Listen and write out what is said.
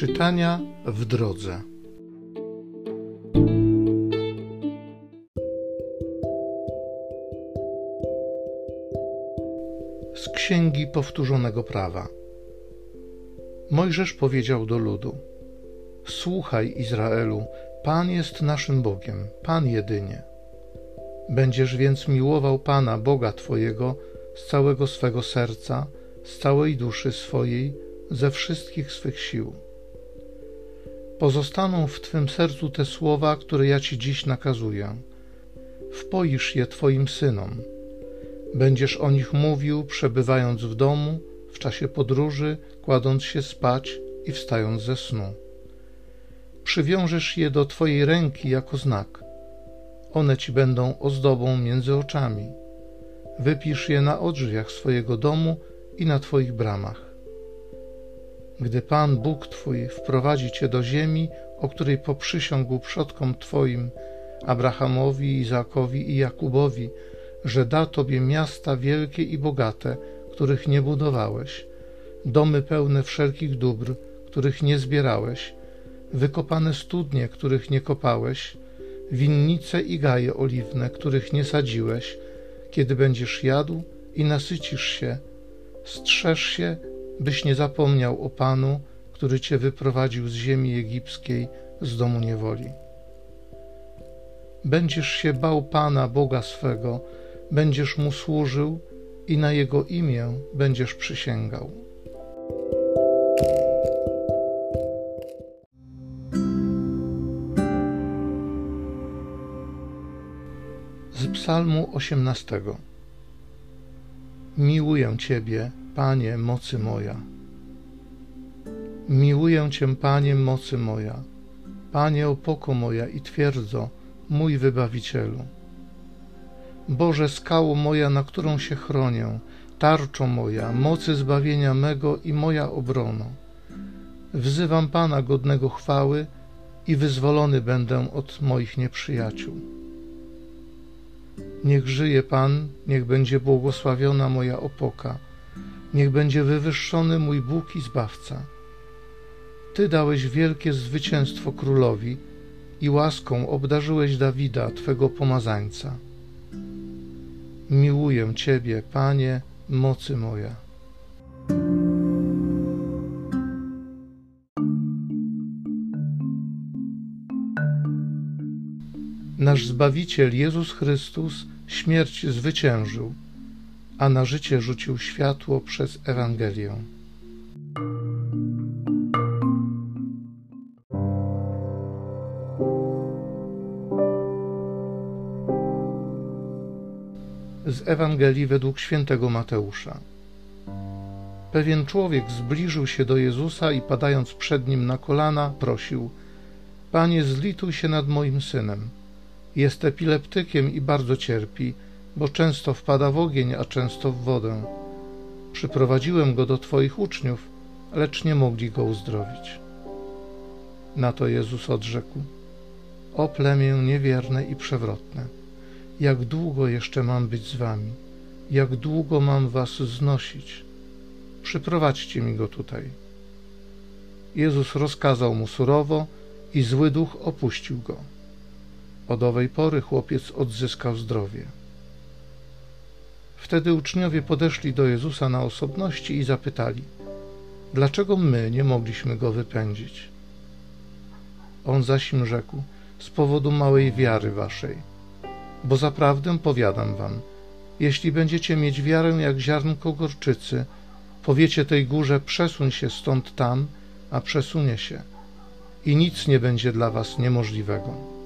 Czytania w drodze. Z Księgi Powtórzonego Prawa. Mojżesz powiedział do ludu: Słuchaj, Izraelu, Pan jest naszym Bogiem, Pan jedynie. Będziesz więc miłował Pana, Boga Twojego, z całego swego serca, z całej duszy swojej, ze wszystkich swych sił. Pozostaną w Twym sercu te słowa, które ja Ci dziś nakazuję. Wpoisz je Twoim synom. Będziesz o nich mówił, przebywając w domu, w czasie podróży, kładąc się spać i wstając ze snu. Przywiążesz je do Twojej ręki jako znak. One Ci będą ozdobą między oczami. Wypisz je na odrzwiach swojego domu i na Twoich bramach gdy Pan Bóg Twój wprowadzi Cię do ziemi, o której poprzysiągł przodkom Twoim, Abrahamowi, Izakowi i Jakubowi, że da Tobie miasta wielkie i bogate, których nie budowałeś, domy pełne wszelkich dóbr, których nie zbierałeś, wykopane studnie, których nie kopałeś, winnice i gaje oliwne, których nie sadziłeś, kiedy będziesz jadł i nasycisz się, strzeż się byś nie zapomniał o Panu, który cię wyprowadził z ziemi egipskiej, z domu niewoli. Będziesz się bał Pana, Boga swego, będziesz mu służył i na jego imię będziesz przysięgał. Z Psalmu 18. Miłuję Ciebie, Panie, mocy moja. Miłuję Cię, Panie, mocy moja, Panie, opoko moja i twierdzo, mój Wybawicielu. Boże, skało moja, na którą się chronię, tarczo moja, mocy zbawienia mego i moja obrono. Wzywam Pana godnego chwały i wyzwolony będę od moich nieprzyjaciół. Niech żyje Pan, niech będzie błogosławiona moja opoka Niech będzie wywyższony mój Bóg i Zbawca. Ty dałeś wielkie zwycięstwo królowi i łaską obdarzyłeś Dawida, Twego pomazańca. Miłuję Ciebie, Panie, mocy moja. Nasz Zbawiciel Jezus Chrystus śmierć zwyciężył a na życie rzucił światło przez Ewangelię. Z Ewangelii według świętego Mateusza. Pewien człowiek zbliżył się do Jezusa i padając przed nim na kolana, prosił: Panie, zlituj się nad moim synem. Jest epileptykiem i bardzo cierpi bo często wpada w ogień, a często w wodę. Przyprowadziłem go do Twoich uczniów, lecz nie mogli go uzdrowić. Na to Jezus odrzekł: O plemię niewierne i przewrotne, jak długo jeszcze mam być z Wami? Jak długo mam Was znosić? Przyprowadźcie mi go tutaj. Jezus rozkazał mu surowo i zły duch opuścił go. Od owej pory chłopiec odzyskał zdrowie. Wtedy uczniowie podeszli do Jezusa na osobności i zapytali: Dlaczego my nie mogliśmy go wypędzić? On zaś im rzekł: Z powodu małej wiary waszej. Bo zaprawdę powiadam wam, jeśli będziecie mieć wiarę jak ziarnko gorczycy, powiecie tej górze: przesuń się stąd tam, a przesunie się, i nic nie będzie dla was niemożliwego.